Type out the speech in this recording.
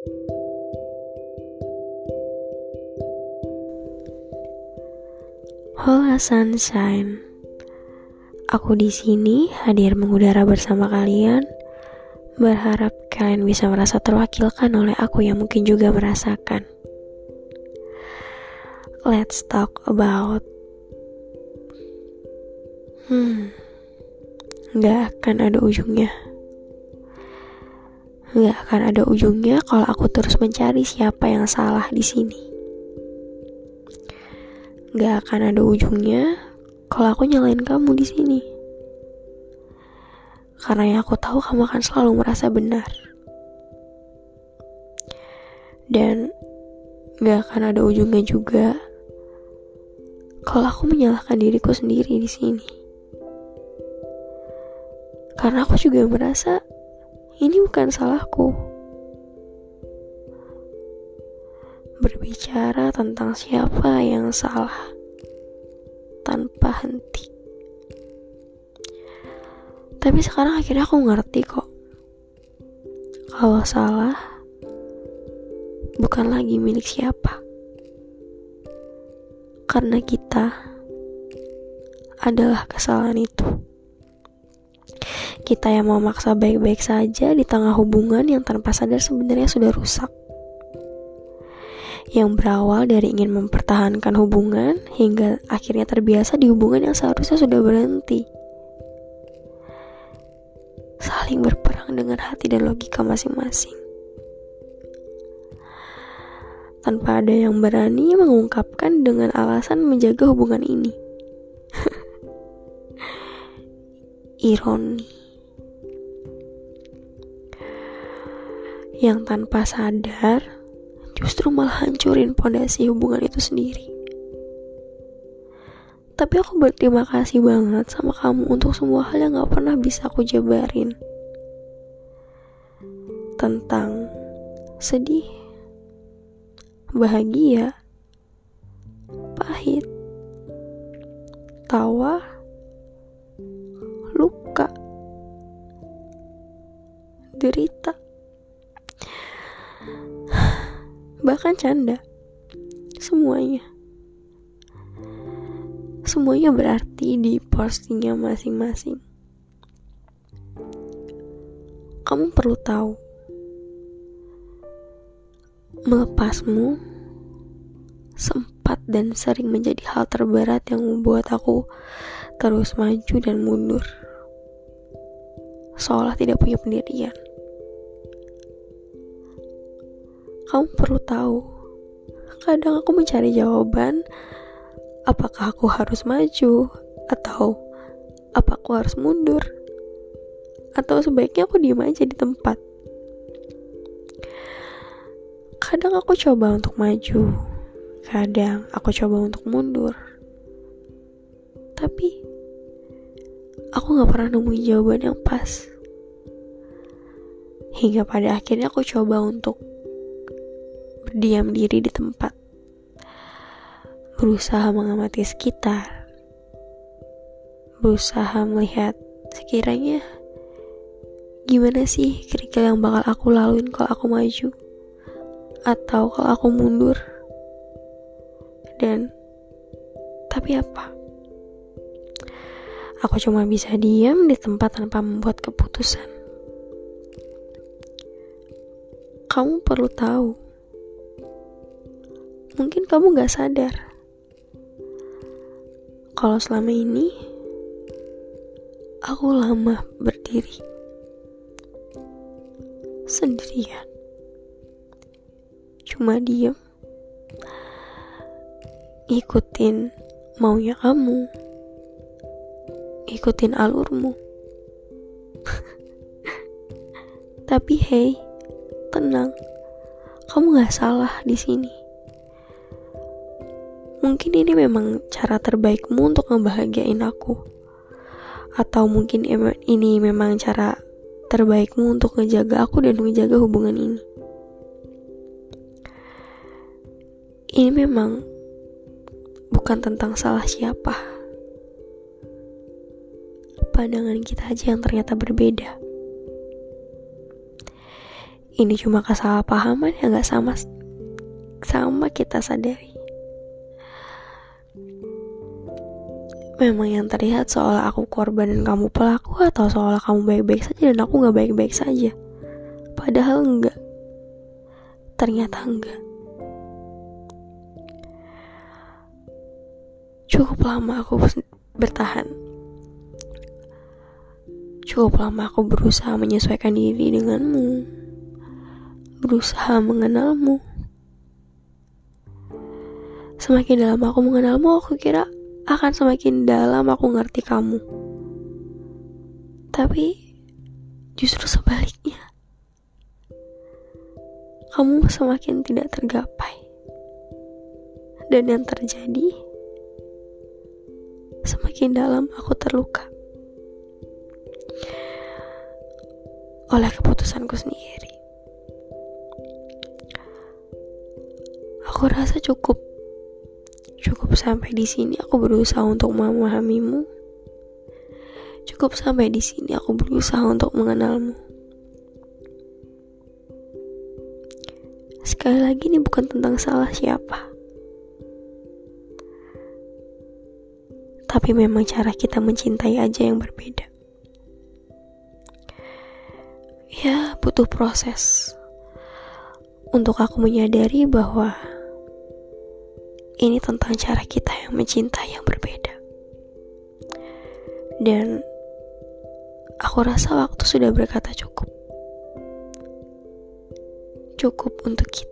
Hola sunshine. Aku di sini hadir mengudara bersama kalian. Berharap kalian bisa merasa terwakilkan oleh aku yang mungkin juga merasakan. Let's talk about Hmm Gak akan ada ujungnya Gak akan ada ujungnya kalau aku terus mencari siapa yang salah di sini Gak akan ada ujungnya kalau aku nyalain kamu di sini. Karena yang aku tahu kamu akan selalu merasa benar. Dan gak akan ada ujungnya juga kalau aku menyalahkan diriku sendiri di sini. Karena aku juga merasa ini bukan salahku. berbicara tentang siapa yang salah tanpa henti. Tapi sekarang akhirnya aku ngerti kok. Kalau salah bukan lagi milik siapa. Karena kita adalah kesalahan itu. Kita yang memaksa baik-baik saja di tengah hubungan yang tanpa sadar sebenarnya sudah rusak yang berawal dari ingin mempertahankan hubungan hingga akhirnya terbiasa di hubungan yang seharusnya sudah berhenti. Saling berperang dengan hati dan logika masing-masing. Tanpa ada yang berani mengungkapkan dengan alasan menjaga hubungan ini. Ironi. Yang tanpa sadar justru malah hancurin pondasi hubungan itu sendiri. Tapi aku berterima kasih banget sama kamu untuk semua hal yang gak pernah bisa aku jabarin. Tentang sedih, bahagia, pahit, tawa, luka, derita bahkan canda. Semuanya. Semuanya berarti di postingnya masing-masing. Kamu perlu tahu. Melepasmu sempat dan sering menjadi hal terberat yang membuat aku terus maju dan mundur. Seolah tidak punya pendirian kamu perlu tahu, kadang aku mencari jawaban, apakah aku harus maju atau apa aku harus mundur, atau sebaiknya aku diam aja di tempat. Kadang aku coba untuk maju, kadang aku coba untuk mundur, tapi aku gak pernah nemuin jawaban yang pas. Hingga pada akhirnya aku coba untuk berdiam diri di tempat, berusaha mengamati sekitar, berusaha melihat sekiranya gimana sih kerikil yang bakal aku laluin kalau aku maju atau kalau aku mundur. Dan tapi apa? Aku cuma bisa diam di tempat tanpa membuat keputusan. Kamu perlu tahu mungkin kamu gak sadar. Kalau selama ini aku lama berdiri. Sendirian. Cuma diem. Ikutin maunya kamu. Ikutin alurmu. Tapi hey tenang. Kamu gak salah di sini Mungkin ini memang cara terbaikmu untuk ngebahagiain aku. Atau mungkin ini memang cara terbaikmu untuk ngejaga aku dan ngejaga hubungan ini. Ini memang bukan tentang salah siapa. Pandangan kita aja yang ternyata berbeda. ini cuma kesalahpahaman yang gak sama sama kita sadari. Memang yang terlihat seolah aku korban dan kamu pelaku atau seolah kamu baik-baik saja dan aku gak baik-baik saja. Padahal enggak. Ternyata enggak. Cukup lama aku bertahan. Cukup lama aku berusaha menyesuaikan diri denganmu. Berusaha mengenalmu. Semakin dalam aku mengenalmu, aku kira akan semakin dalam aku ngerti kamu. Tapi justru sebaliknya. Kamu semakin tidak tergapai. Dan yang terjadi, semakin dalam aku terluka. Oleh keputusanku sendiri. Aku rasa cukup Cukup sampai di sini aku berusaha untuk memahamimu. Cukup sampai di sini aku berusaha untuk mengenalmu. Sekali lagi ini bukan tentang salah siapa. Tapi memang cara kita mencintai aja yang berbeda. Ya, butuh proses untuk aku menyadari bahwa ini tentang cara kita yang mencintai yang berbeda. Dan aku rasa waktu sudah berkata cukup. Cukup untuk kita.